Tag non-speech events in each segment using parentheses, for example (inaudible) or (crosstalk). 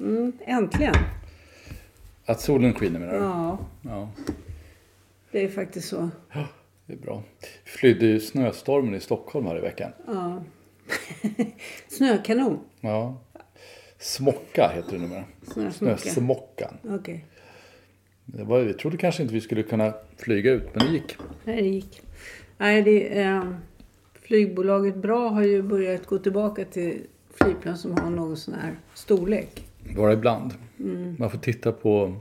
Mm, äntligen. Att solen skiner menar du? Ja, Ja, det är faktiskt så. det är bra. Flydde ju snöstormen i Stockholm här i veckan. (laughs) Snökanon. Ja. Smocka heter det numera. Snösmocka. Snösmockan. Det var, vi trodde kanske inte vi skulle kunna flyga ut, men det gick. Nej, det gick. Nej, det, eh, flygbolaget Bra har ju börjat gå tillbaka till flygplan som har någon sån här storlek. Bara ibland. Man får titta på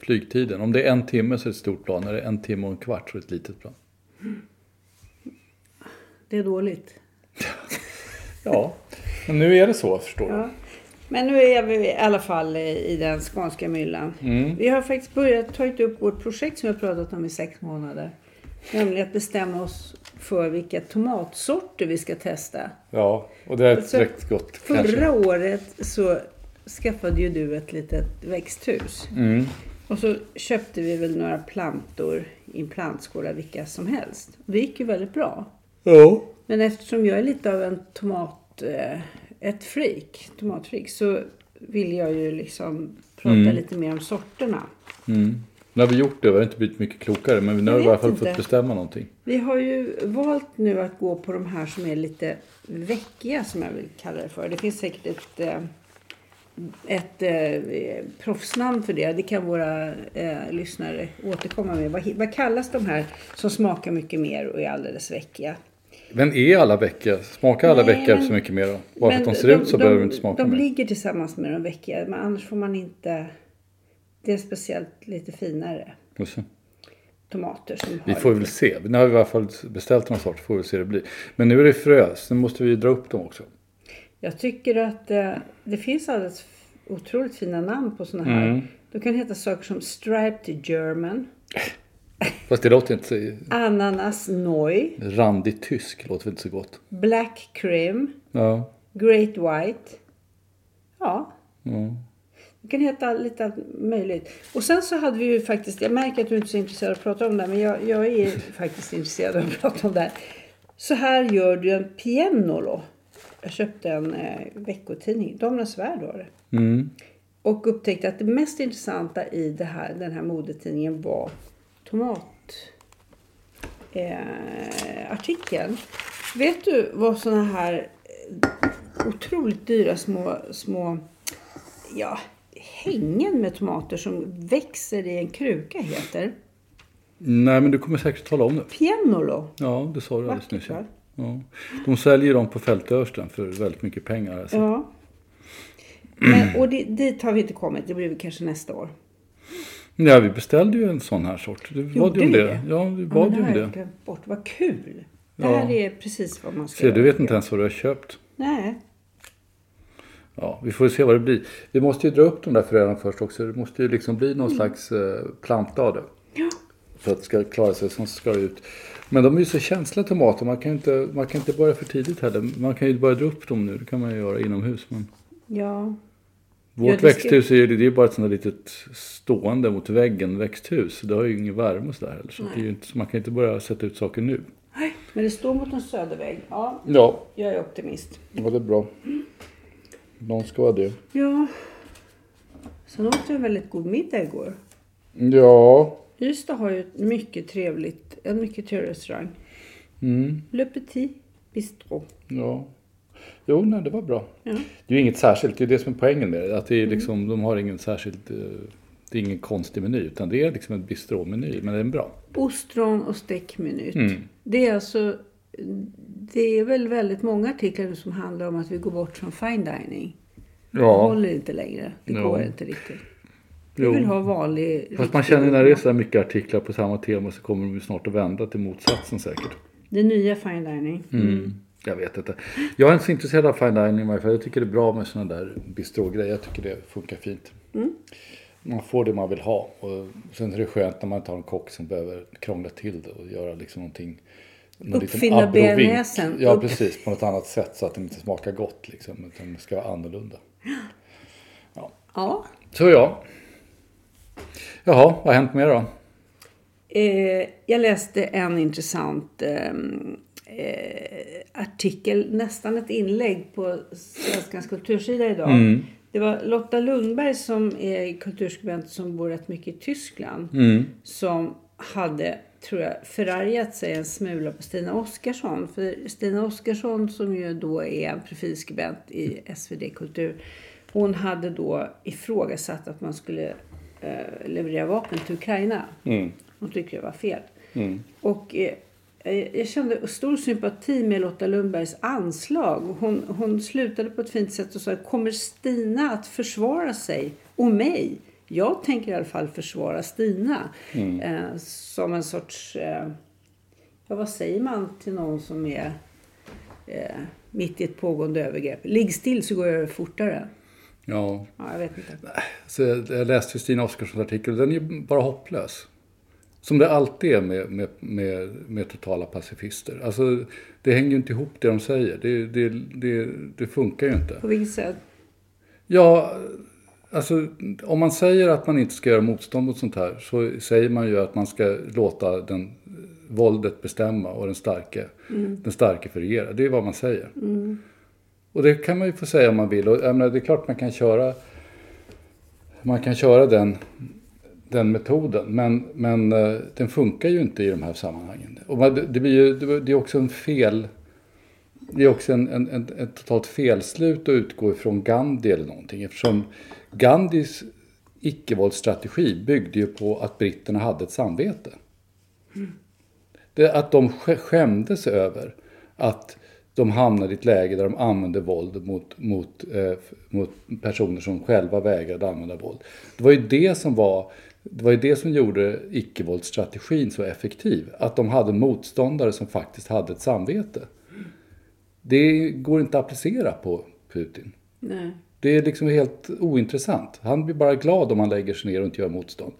flygtiden. Om det är en timme så är det ett stort plan. Är det en timme och en kvart så är det ett litet plan. Det är dåligt. (laughs) Ja, men nu är det så förstår du. Ja. Men nu är vi i alla fall i den skånska myllan. Vi har faktiskt börjat ta upp vårt projekt som vi har pratat om i sex månader. Nämligen att bestämma oss för vilka tomatsorter vi ska testa. Ja, och det är ett Alltså, direkt gott Förra kanske. året så skaffade ju du ett litet växthus. Mm. Och så köpte vi väl några plantor i en plantskåla, vilka som helst. Det gick ju väldigt bra. Ja. Men eftersom jag är lite av en tomat... Eh, ett freak, tomatfreak, så vill jag ju liksom prata Mm. lite mer om sorterna. Nu har vi gjort det, vi har inte blivit mycket klokare. Men nu har vi i alla fall inte. fått bestämma någonting. Vi har ju valt nu att gå på de här som är lite veckiga som jag vill kalla det för. Det finns säkert ett, eh, ett eh, proffsnamn för det. Det kan våra eh, lyssnare återkomma med. Vad, vad kallas de här som smakar mycket mer och är alldeles veckiga? Men är alla veckor, smakar alla men- så mycket mer då? Bara för att de ser ut så behöver de inte smaka De mer. ligger tillsammans med de veckiga. Men annars får man inte... Det är speciellt lite finare så. tomater som Vi får väl se. Nu har vi i alla fall beställt några sorter, får vi se hur det blir. Men nu är det frös, nu måste vi dra upp dem också. Jag tycker att eh, det finns alldeles otroligt fina namn på såna här. Mm. De kan heta saker som Striped German, (laughs) Fast det låter inte så... Ananas Noi, Randig tysk låter väl inte så gott. Black Cream, Ja. Great White. Ja, ja. det kan heta lite allt möjligt. Och sen så hade vi ju faktiskt, jag märker att du inte är så intresserad av att prata om det här, men jag, jag är (laughs) faktiskt intresserad av att prata om det här. Så här gör du en piennolo. Jag köpte en eh, veckotidning, Damernas Värld var det. Mm. Och upptäckte att det mest intressanta i det här, den här modetidningen var tomat eh. Vet du vad såna här eh, otroligt dyra små, små ja, hängen med tomater som växer i en kruka heter? Nej, men du kommer säkert tala om det. Piennolo. Ja, det sa du alldeles nyss. Ja. De säljer dem på Fältörsten för väldigt mycket pengar. Alltså. Ja. Men, och det, dit har vi inte kommit. Det blir kanske nästa år. Ja, vi beställde ju en sån här sort. Du bad ju Gjorde om det. det? Ja, vi Ja, bad men ju det om jag det. glömt bort. Vad kul! Det Ja. här är precis vad man ska Se, du göra, vet tycker inte jag. ens vad du har köpt. Nej. Ja, vi får se vad det blir. Vi måste ju dra upp de där fröna först också. Det måste ju liksom bli någon Mm. slags eh, planta av det. För att det ska klara sig som ska ut. Men de är ju så känsliga tomater. Man kan inte, man kan inte börja för tidigt heller. Man kan ju börja dra upp dem nu. Det kan man ju göra inomhus. Men Ja. vårt det ska- växthus är ju det är bara ett sånt litet stående mot väggen växthus. Det har ju ingen värme och sådär heller. Så, det är ju inte, så man kan inte börja sätta ut saker nu. Men det står mot en södervägg. Ja, Ja, jag är optimist. ja det är bra. Någon ska vara det. Ja. Sen åt jag en väldigt god middag igår. Ja. Ystad har ju ett mycket trevligt, en mycket trevlig restaurang. Mm. Le Petit Bistro. Ja. Jo, nej, det var bra. Ja. Det är ju inget särskilt, det är det som är poängen med det. Att det är liksom, de har ingen särskilt, eh, det är ingen konstig meny. Utan det är liksom en bistromeny, men den är bra. Ostron och stäckminut. Mm. Det är alltså, det är väl väldigt många artiklar nu som handlar om att vi går bort från fine dining. Det håller inte längre. Det Ja. går inte riktigt. Vi Jo. vill ha vanlig... Fast man känner när det är så mycket artiklar på samma tema så kommer de ju snart att vända till motsatsen säkert. Det nya fine dining. Mm. Jag vet inte. Jag är inte så intresserad av fine dining i varje fall. Jag tycker det är bra med sådana där bistrogrejer. Jag tycker det funkar fint. Man får det man vill ha. Och sen är det skönt när man har en kock som behöver krångla till det och göra liksom någonting. någon Uppfinna bearnaisen. Ja, Upp- precis. På något annat sätt så att den inte smakar gott liksom. Utan det ska vara annorlunda. Ja. Så ja. Jaha, vad har hänt mer då? Eh, jag läste en intressant ehm, eh, artikel, nästan ett inlägg på Svenskans kultursida idag. Mm. Det var Lotta Lundberg som är kulturskribent som bor rätt mycket i Tyskland. Mm. Som hade, tror jag, förargat sig en smula på Stina Oskarsson. För Stina Oskarsson som ju då är en profilskribent i SvD Kultur. Hon hade då ifrågasatt att man skulle eh, leverera vapen till Ukraina. Hon tyckte det var fel. Och eh, jag kände stor sympati med Lotta Lundbergs anslag. Hon, hon slutade på ett fint sätt och sa kommer Stina att försvara sig och mig? Jag tänker i alla fall försvara Stina. Eh, som en sorts, eh, ja, vad säger man till någon som är eh, mitt i ett pågående övergrepp? Ligg still så går jag över fortare. Ja, Ja, jag vet inte. Så jag, läste Stina Oskarssons artikel och den är bara hopplös. Som det alltid är med, med, med, med totala pacifister. Alltså, det hänger ju inte ihop det de säger. Det, det, det, det funkar ju inte. På vilket sätt? Ja, alltså om man säger att man inte ska göra motstånd mot sånt här så säger man ju att man ska låta den, våldet bestämma och den starke, den starke få regera. Det är vad man säger. Och det kan man ju få säga om man vill. Och menar, det är klart man kan köra, man kan köra den, den metoden. Men, men eh, den funkar ju inte i de här sammanhangen. Och man, det, blir ju, det, är också en fel... Det är också en, en, en, ett totalt felslut att utgå ifrån Gandhi eller någonting. Eftersom Gandhis icke-våldsstrategi byggde ju på att britterna hade ett samvete. Det, att de sk- skämdes över att de hamnade i ett läge där de använde våld mot, mot, eh, mot personer som själva vägrade använda våld. Det var ju det som var det var ju det som gjorde icke-våldsstrategin så effektiv. Att de hade motståndare som faktiskt hade ett samvete. Det går inte att applicera på Putin. Nej. Det är liksom helt ointressant. Han blir bara glad om han lägger sig ner och inte gör motstånd.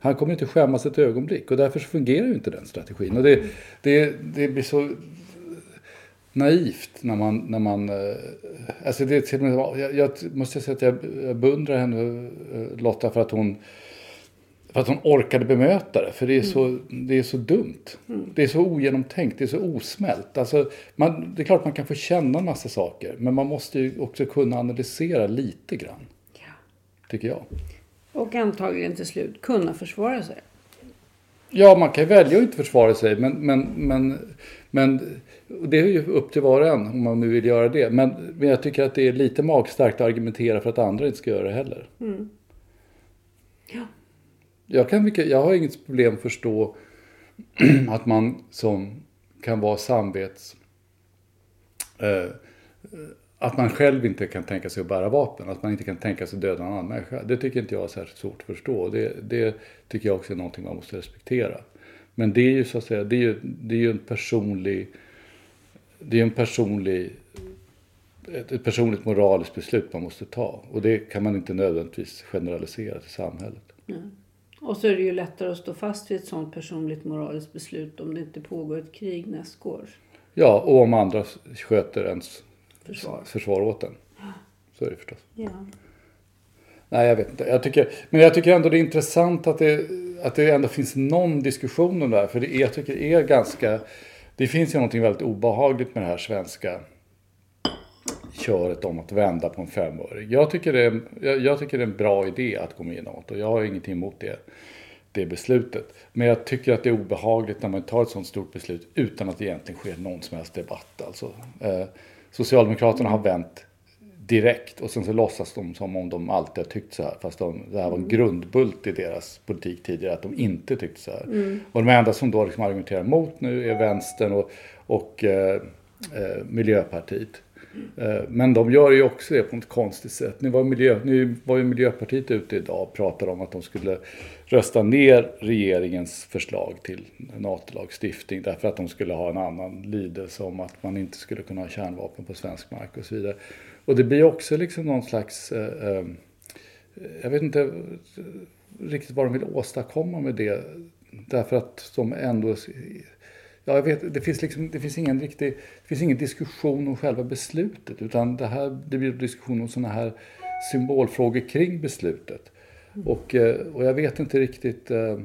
Han kommer inte skämmas ett ögonblick och därför fungerar ju inte den strategin. Och det, det, det blir så naivt när man... När man eh, alltså det, till med- jag, jag måste säga att jag, beundrar henne, eh, Lotta, för att hon för att hon orkade bemöta det, för det är så, det är så dumt. Det är så ogenomtänkt, det är så osmält. Alltså, man, det är klart man kan få känna en massa saker, men man måste ju också kunna analysera lite grann. Tycker jag. Och antagligen till slut kunna försvara sig. Ja, man kan välja att inte försvara sig, men, men, men, men det är ju upp till var och en om man nu vill göra det. Men, men jag tycker att det är lite magstarkt att argumentera för att andra inte ska göra det heller. Ja. Jag, kan, jag har inget problem att förstå (clears throat) att man som kan vara samvets... Eh, att man själv inte kan tänka sig att bära vapen. Att man inte kan tänka sig att döda en annan människa. Det tycker inte jag är särskilt svårt att förstå. Det, det tycker jag också är någonting man måste respektera. Men det är ju så att säga, det är ju, det är ju en personlig... Det är en personlig ett, personligt moraliskt beslut man måste ta. Och det kan man inte nödvändigtvis generalisera till samhället. Mm. Och så är det ju lättare att stå fast vid ett sådant personligt moraliskt beslut om det inte pågår ett krig nästgårds. Ja, och om andra sköter ens Försvar. försvar åt en. Så är det förstås. Ja. Nej, jag vet inte. Jag tycker, men jag tycker ändå det är intressant att det, att det ändå finns någon diskussion om det här. För det jag tycker det är ganska... Det finns ju någonting väldigt obehagligt med det här svenska köret om att vända på en femöring. Jag tycker det är, jag, jag tycker det är en bra idé att gå med i NATO. Jag har ingenting emot det, det beslutet. Men jag tycker att det är obehagligt när man tar ett sådant stort beslut utan att det egentligen sker någon som helst debatt. Alltså, eh, Socialdemokraterna har vänt direkt och sen så låtsas de som om de alltid har tyckt så här. Fast de, det här var en grundbult i deras politik tidigare, att de inte tyckte så här. Och de enda som då liksom argumenterar mot nu är vänstern och, och eh, eh, Miljöpartiet. Eh, Men de gör ju också det på ett konstigt sätt. Nu var, miljö, nu var ju Miljöpartiet ute idag och pratade om att de skulle rösta ner regeringens förslag till NATO-lagstiftning därför att de skulle ha en annan lydelse om att man inte skulle kunna ha kärnvapen på svensk mark och så vidare. Och det blir också liksom någon slags, eh, eh, jag vet inte riktigt vad de vill åstadkomma med det. Därför att de ändå Ja, jag vet, det finns, liksom, det, finns ingen riktig, det finns ingen diskussion om själva beslutet utan det, här, det blir diskussion om sådana här symbolfrågor kring beslutet. Och, eh, och jag vet inte riktigt... eh,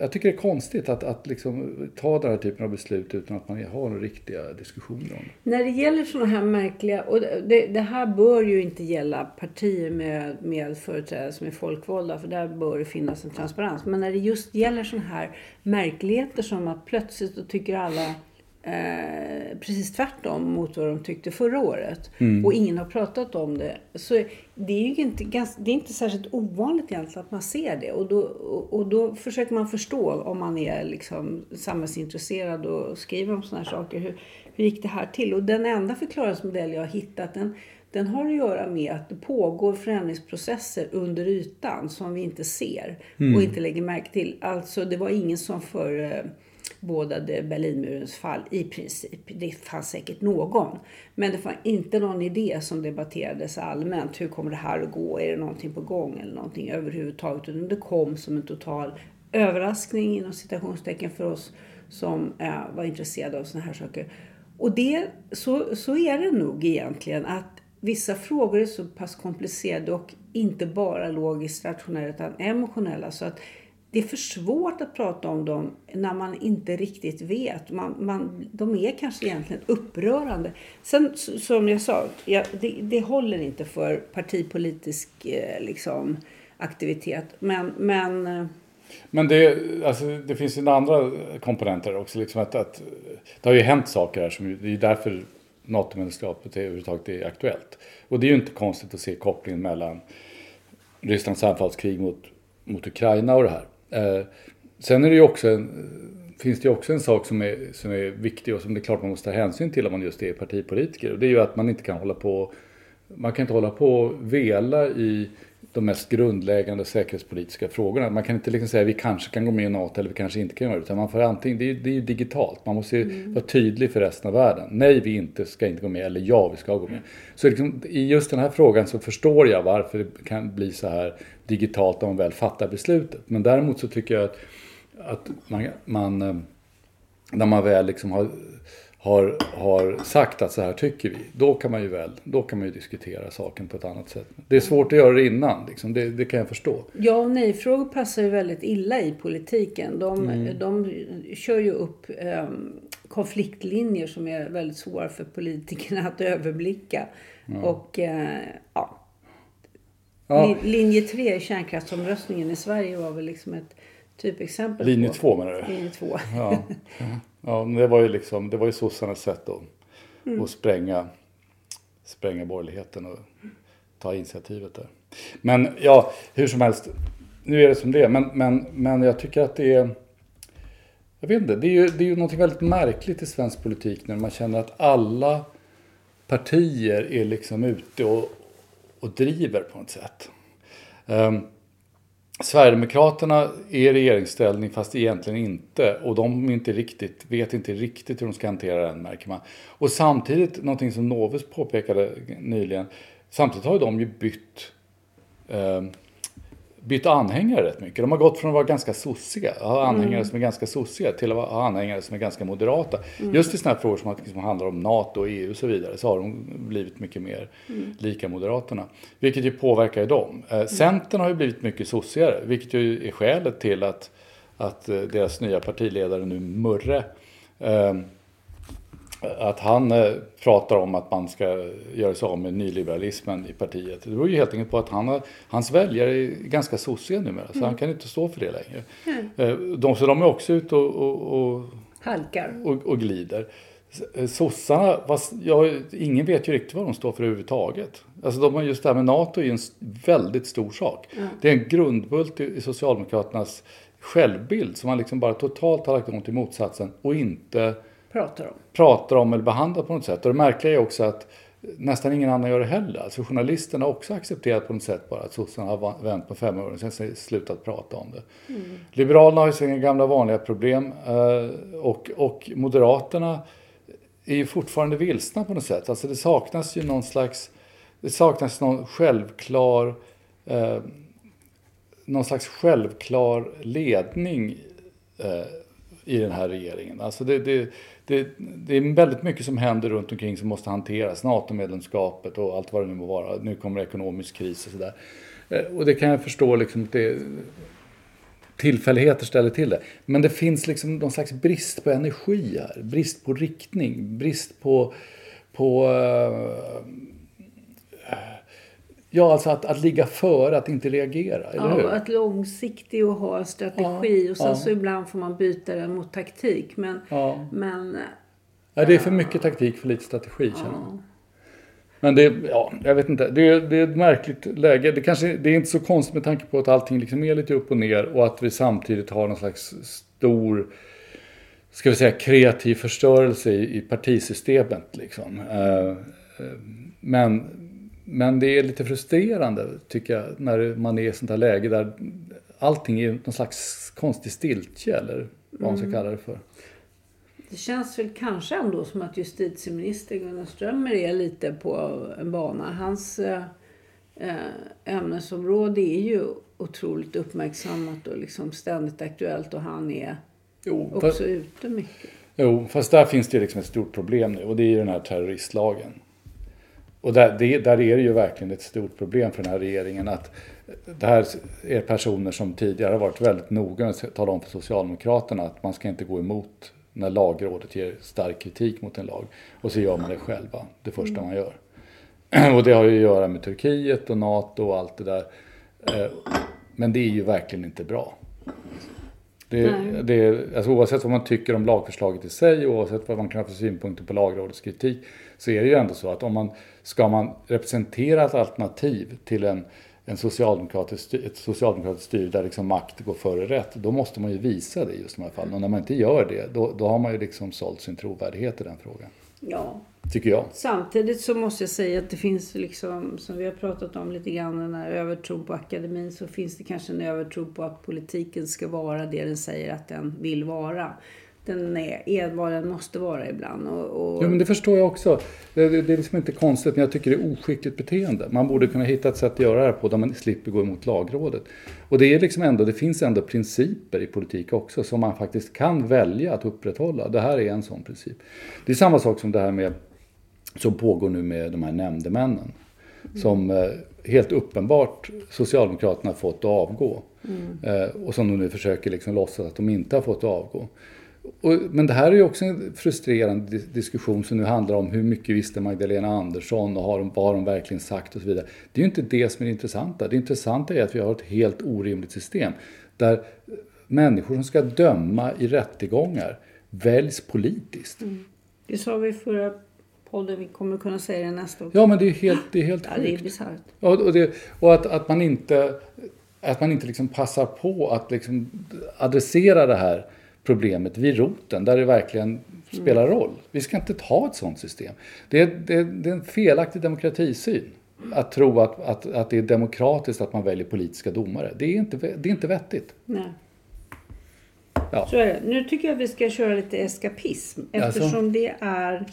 jag tycker det är konstigt att, att liksom ta den här typen av beslut utan att man har några riktiga diskussioner om det. När det gäller sådana här märkliga, och det, det här bör ju inte gälla partier med, med företrädare som är folkvalda, för där bör det finnas en transparens. Men när det just gäller sådana här märkligheter som att plötsligt då tycker alla eh, precis tvärtom mot vad de tyckte förra året och ingen har pratat om det. Så det är ju inte, ganska, det är inte särskilt ovanligt egentligen att man ser det och då, och, då försöker man förstå om man är liksom samhällsintresserad och skriver om sådana här saker. Hur, hur gick det här till? Och den enda förklaringsmodell jag har hittat den, den har att göra med att det pågår förändringsprocesser under ytan som vi inte ser och inte lägger märke till. Alltså det var ingen som för eh, bådade Berlinmurens fall i princip. Det fanns säkert någon. Men det var inte någon idé som debatterades allmänt. Hur kommer det här att gå? Är det någonting på gång eller någonting överhuvudtaget? Utan det kom som en total överraskning inom citationstecken för oss som eh, var intresserade av sådana här saker. Och det, så, så är det nog egentligen att vissa frågor är så pass komplicerade och inte bara logiskt rationella utan emotionella. Så att det är för svårt att prata om dem när man inte riktigt vet. Man, man, de är kanske egentligen upprörande. Sen som jag sa, ja, det, det håller inte för partipolitisk eh, liksom, aktivitet. Men, men eh, Men det, alltså, det finns ju andra komponenter också. Liksom att, att, det har ju hänt saker här. Som, det är därför NATO-medlemskapet överhuvudtaget är aktuellt. Och det är ju inte konstigt att se kopplingen mellan Rysslands anfallskrig mot, mot Ukraina och det här. Eh, sen är det ju också en, finns det ju också en sak som är, som är viktig och som det är klart man måste ta hänsyn till om man just är partipolitiker. Och det är ju att man inte kan hålla på man kan inte hålla på och vela i de mest grundläggande säkerhetspolitiska frågorna. Man kan inte liksom säga vi kanske kan gå med i NATO eller vi kanske inte kan göra det. Utan man får antingen, det är det är digitalt. Man måste ju vara tydlig för resten av världen. Nej, vi inte ska inte gå med eller ja, vi ska gå med. Så liksom, i just den här frågan så förstår jag varför det kan bli så här digitalt om man väl fattar beslutet. Men däremot så tycker jag att, att man, man eh, när man väl liksom har, har, har sagt att så här tycker vi, då kan man ju väl, då kan man ju diskutera saken på ett annat sätt. Det är svårt att göra det innan, liksom. det, det kan jag förstå. Ja och nej-frågor passar ju väldigt illa i politiken. De, de kör ju upp em, konfliktlinjer som är väldigt svåra för politikerna (laughs) att överblicka. Och eh, ja, Ja, Lin- linje 3 i kärnkraftsomröstningen i Sverige var väl liksom ett typexempel linje på. två menar du? Linje 2. Ja, (laughs) ja men det var ju liksom, det var ju sossarnas sätt att, att spränga, spränga borgerligheten och ta initiativet där. Men ja, hur som helst, nu är det som det är. Men, men, men jag tycker att det är, jag vet inte, det är ju, det är ju något väldigt märkligt i svensk politik när man känner att alla partier är liksom ute och, och driver på något sätt. Ehm, Sverigedemokraterna är i regeringsställning fast egentligen inte. Och de inte riktigt, vet inte riktigt hur de ska hantera den märker man. Och samtidigt, någonting som Novus påpekade nyligen. Samtidigt har ju de ju bytt eh, bytt anhängare rätt mycket. De har gått från att vara ganska sossiga, ha anhängare mm. som är ganska sossiga till att ha anhängare som är ganska moderata. Mm. Just i sådana här frågor som, som handlar om NATO, och EU och så vidare så har de blivit mycket mer mm. lika Moderaterna. Vilket ju påverkar dem. Eh, mm. Centern har ju blivit mycket sossigare, vilket ju är skälet till att, att eh, deras nya partiledare nu Murre eh, att han eh, pratar om att man ska göra sig av med nyliberalismen i partiet. Det beror ju helt enkelt på att han har, hans väljare är ganska sossiga numera mm. så han kan inte stå för det längre. Mm. De, så de är också ute och, och, och Halkar. Och, och glider. Eh, sossarna, ja, ingen vet ju riktigt vad de står för överhuvudtaget. Alltså de har just det här med NATO är ju en väldigt stor sak. Mm. Det är en grundbult i, i Socialdemokraternas självbild som man liksom bara totalt har lagt om till motsatsen och inte pratar om. pratar om eller behandlar på något sätt. Och det märkliga är också att nästan ingen annan gör det heller. Alltså journalisterna har också accepterat på något sätt bara att sossarna har vänt på fem år och sen slutat prata om det. Mm. Liberalerna har ju sina gamla vanliga problem eh, och, och Moderaterna är ju fortfarande vilsna på något sätt. Alltså det saknas ju någon slags, det saknas någon självklar, eh, någon slags självklar ledning eh, i den här regeringen. Alltså det, det, det, det, är väldigt mycket som händer runt omkring som måste hanteras. NATO-medlemskapet och allt vad det nu må vara. Nu kommer ekonomisk kris och sådär. Eh, och det kan jag förstå liksom att det, tillfälligheter ställer till det. Men det finns liksom någon slags brist på energi här. Brist på riktning, brist på, på uh, Ja, alltså att, att ligga före, att inte reagera. Eller ja, hur? att långsiktig och ha en strategi. Ja, och sen ja. så ibland får man byta den mot taktik. Men, ja. men ja, det är för mycket taktik för lite strategi känner jag. Men det, ja, jag vet inte. Det, det är ett märkligt läge. Det, kanske, det är inte så konstigt med tanke på att allting liksom är lite upp och ner och att vi samtidigt har någon slags stor ska vi säga, kreativ förstörelse i, i partisystemet. Liksom. Uh, men men det är lite frustrerande tycker jag när man är i sånt här läge där allting är någon slags konstig stiltje eller vad man ska mm. kalla det för. Det känns väl kanske ändå som att justitieminister Gunnar Strömmer är lite på en bana. Hans eh, eh ämnesområde är ju otroligt uppmärksammat och liksom ständigt aktuellt och han är jo, också fast, ute mycket. Jo, fast där finns det liksom ett stort problem nu och det är ju den här terroristlagen. Och där, det, där är det ju verkligen ett stort problem för den här regeringen att det här är personer som tidigare har varit väldigt noga med att tala om för Socialdemokraterna att man ska inte gå emot när lagrådet ger stark kritik mot en lag. Och så gör man det själva, det första man gör. (clears throat) Och det har ju att göra med Turkiet och NATO och allt det där. Eh, men det är ju verkligen inte bra. Det, det, alltså oavsett vad man tycker om lagförslaget i sig, oavsett vad man kan ha för synpunkter på lagrådets kritik, så är det ju ändå så att om man ska man representera ett alternativ till en, en socialdemokratisk, ett socialdemokratiskt styre där liksom makt går före rätt, då måste man ju visa det i just de här fallen. Och när man inte gör det, då, då har man ju liksom sålt sin trovärdighet i den frågan. Ja. Tycker jag. Samtidigt så måste jag säga att det finns liksom, som vi har pratat om lite grann, den här övertron på akademin, så finns det kanske en övertro på att politiken ska vara det den säger att den vill vara den är, är vad den måste vara ibland. Och, och... Ja, men det förstår jag också. Det, det, det, är liksom inte konstigt, men jag tycker det är oskickligt beteende. Man borde kunna hitta ett sätt att göra det på där man slipper gå emot lagrådet. Och det, är liksom ändå, det finns ändå principer i politik också som man faktiskt kan välja att upprätthålla. Det här är en sån princip. Det är samma sak som det här med som pågår nu med de här nämndemännen. Mm. Som eh, helt uppenbart Socialdemokraterna fått att avgå. Mm. Eh, och som de nu försöker liksom låtsas att de inte har fått att avgå. Och, men det här är ju också en frustrerande diskussion som nu handlar om hur mycket visste Magdalena Andersson och har, vad har de verkligen sagt och så vidare. Det är ju inte det som är det intressanta. Det intressanta är att vi har ett helt orimligt system där människor som ska döma i rättegångar väljs politiskt. Mm. Det sa vi förra podden, vi kommer kunna säga det nästa också. Ja, men det är helt, det är helt ja, Det är bisarrt. Och, och, det, och att, att man inte, att man inte liksom passar på att liksom adressera det här problemet vid roten, där det verkligen spelar roll. Vi ska inte ha ett sådant system. Det är, det, är, det är en felaktig demokratisyn. att tro att, att, att det är demokratiskt att man väljer politiska domare. Det är inte, det är inte vettigt. Nej. Ja. Så är det. Nu tycker jag att vi ska köra lite eskapism. Eftersom det är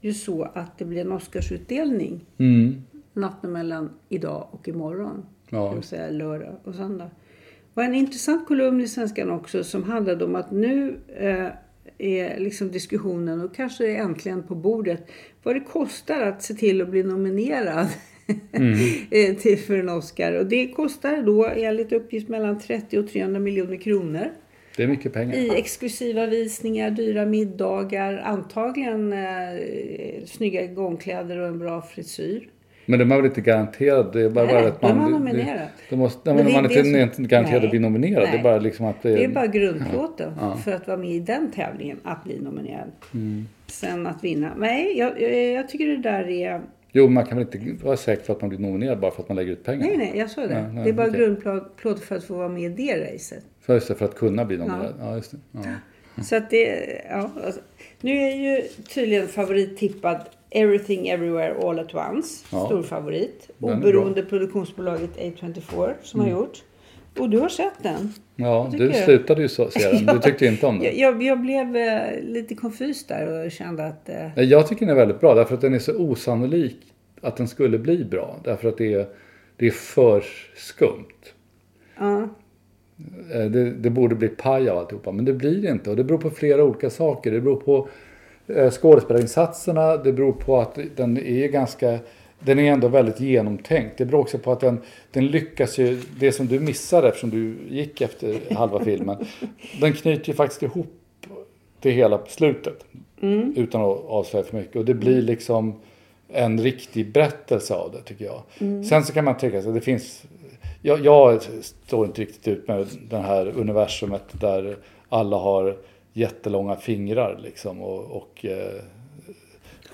ju så att det blir en Oscarsutdelning Mm. natten mellan idag och imorgon. Ja. Det vill säga lördag och söndag. Var en intressant kolumn i Svenskan också som handlade om att nu eh, är liksom diskussionen och kanske äntligen på bordet vad det kostar att se till att bli nominerad (laughs) eh, till, för en Oscar. Och det kostar då enligt uppgift mellan 30 och 300 miljoner kronor. Det är mycket pengar. I exklusiva visningar, dyra middagar, antagligen eh, snygga gångkläder och en bra frisyr. Men de är väl inte garanterade? Det är bara, Nej, bara att man... man det- nominerad. det- De måste, Men men man är inte, som- garanterad Nej. att bli nominerad. Det är Nej. bara liksom att det, Det är bara grundplåten för att vara med i den tävlingen, att bli nominerad. Mm. Sen att vinna. Nej, jag, jag, jag tycker det där är... Jo, man kan väl inte vara säker på att man blir nominerad bara för att man lägger ut pengar. Nej, nej, jag sa det. Nej, nej, det är bara okej. grundplåt för att få vara med i det racet. För, just det, för att kunna bli nominerad. Ja, just det. Ja. Så att det, ja. Alltså, nu är ju tydligen favorittippad Everything Everywhere All At Once. Ja. Stor favorit. Oberoende produktionsbolaget A24 som Mm. har gjort. Och du har sett den. ja, du slutade ju så, se den. Du tyckte inte om (laughs) den. Jag, jag, jag blev eh, lite konfys där och kände att... Eh, Jag tycker den är väldigt bra därför att den är så osannolik att den skulle bli bra. Därför att det är, det är för skumt. ja. Eh, Det, det borde bli paj av alltihopa, men det blir det inte. Och det beror på flera olika saker. Det beror på skådespelarinsatserna, det beror på att den är ganska... Den är ändå väldigt genomtänkt. Det beror också på att den, den lyckas ju... Det som du missade eftersom du gick efter halva filmen. (laughs) Den knyter ju faktiskt ihop det hela på slutet. Utan att avslöja för mycket. Och det blir liksom en riktig berättelse av det tycker jag. Sen så kan man tänka sig, det finns... Jag, jag står inte riktigt ut med det här universumet där alla har jättelånga fingrar liksom och, och, eh,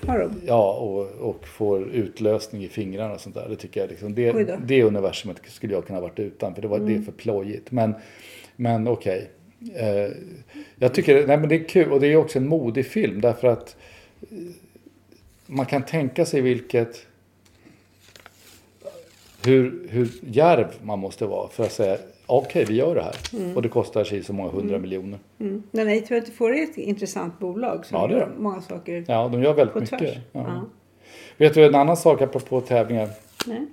Har de? ja, och, och får utlösning i fingrarna och sånt där. Det tycker jag liksom, det, det universumet skulle jag kunna varit utan för det, var, det är för plojigt. Men, men okej. Eh, jag tycker nej, men det är kul och det är också en modig film därför att eh, man kan tänka sig vilket hur, hur djärv man måste vara för att säga okej vi gör det här och det kostar sig så många hundra miljoner. Mm. Men A24 är ett intressant bolag som Ja, gör många saker Ja, de gör väldigt mycket. Ja. Ja. Vet du en annan sak apropå tävlingar? Nej.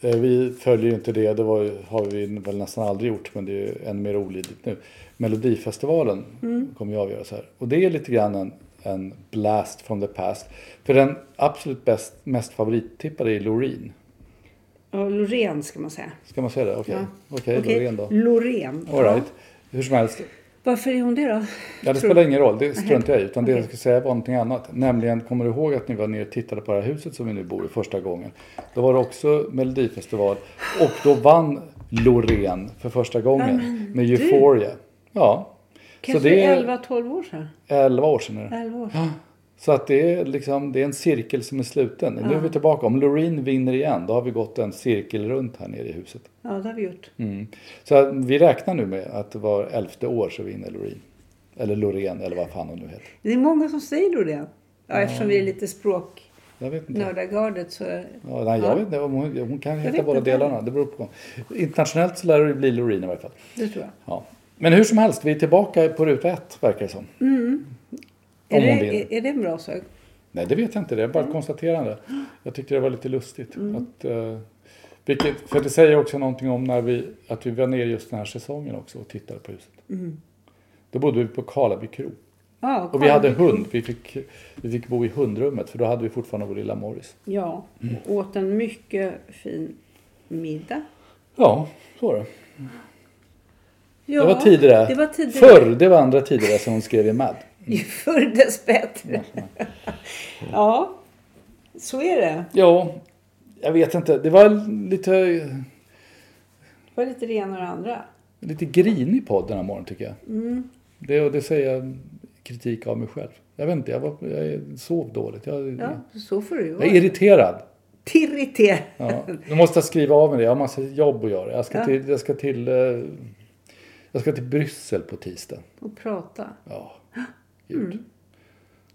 Eh, Vi följer inte det, det var, har vi väl nästan aldrig gjort men det är ju än mer olidligt nu. Melodifestivalen kommer ju avgöras här. Och det är lite grann en, en blast from the past. För den absolut bäst, mest favorittippade är Loreen. Ja, Loreen ska man säga. Ska man säga det? Okej, Ja. Okej, Okej, Loreen då. Loreen. All right. Hur som helst. Varför är hon det då? Ja, det Tror- spelar ingen roll, det struntar jag i. Utan det jag ska säga var någonting annat. Nämligen, kommer du ihåg att ni var nere och tittade på det här huset som vi nu bor i första gången? Då var det också Melodifestival. Och då vann Loreen för första gången med du. Euphoria. Ja. Kanske det är 11-12 år sedan? 11 år sedan. Är det. 11 år sedan. Så att det är, liksom, det är en cirkel som är sluten. Nu är vi tillbaka. Om Loreen vinner igen, då har vi gått en cirkel runt här nere i huset. Ja, det har vi gjort. Mm. Så vi räknar nu med att det var elfte år så vinner Loreen. Eller Loreen, eller vad fan hon nu heter. Det är många som säger Loreen. Ja, eftersom vi är lite Jag vet inte. språknördagardet så... Ja, nej, jag vet inte. Hon, hon kan heta båda delarna. Det beror på. Internationellt så lär det bli Loreen i varje fall. Det tror jag. Ja. Men hur som helst, vi är tillbaka på ruta ett verkar det som. Är Om hon det, vinner. är, är det en bra sak? Nej, det vet jag inte. Det är bara ett konstaterande. Jag tyckte det var lite lustigt. Att, eh, vilket, för det säger också någonting om när vi, att vi var nere just den här säsongen också och tittade på huset. Då bodde vi på Karlaby kro. Ja, Och vi hade hund. Vi fick, vi fick bo i hundrummet för då hade vi fortfarande vår lilla Morris. Ja, och åt en mycket fin middag. Ja, så var det. Ja, det var tidigare. Det var tidigare. Förr, det var andra tidigare som hon skrev i Mad. Ju förr dess bättre. (laughs) ja, så är det. Ja, jag vet inte. Det var lite, Det var lite det ena och det andra. lite grinig podd den här morgonen tycker jag. Det, och det säger jag kritik av mig själv. Jag vet inte, jag, var, jag sov dåligt. Jag, Ja, så får det ju jag vara. är irriterad. Irriterad. Ja. Nu måste jag skriva av mig det. Jag har massa jobb att göra. Jag ska Ja. till, jag ska till, eh, jag ska till Bryssel på tisdag. Och prata. Ja, gud.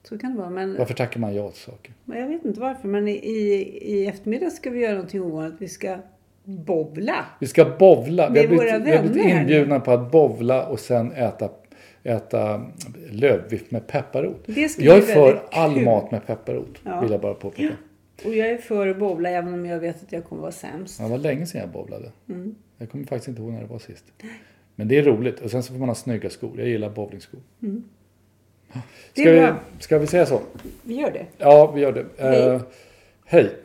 Så kan det vara. Men Varför tackar man ja till saker? jag vet inte varför. Men i, i, eftermiddag ska vi göra någonting ovanligt. Vi ska bovla. Vi ska bovla. Vi har blivit, vi har blivit inbjudna på att bovla och sen äta, äta lövbiff med pepparrot. Jag är för all kul. mat med pepparrot. Ja. Vill jag bara påpeka. Och jag är för att bowla även om jag vet att jag kommer vara sämst. Det var länge sedan jag bowlade. Mm. Jag kommer faktiskt inte ihåg när det var sist. Men det är roligt. Och sen så får man ha snygga skor. Jag gillar bowlingskor. Mm. Det Ska vi, ska vi säga så? Vi gör det. Ja, vi gör det. Hej. Eh, hej.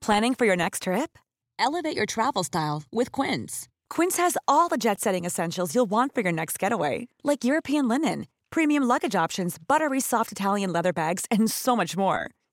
Planning for your next trip? Elevate your travel style with Quince. Quince has all the jet setting essentials you'll want for your next getaway, like European linen, premium luggage options, buttery soft Italian leather bags, and so much more.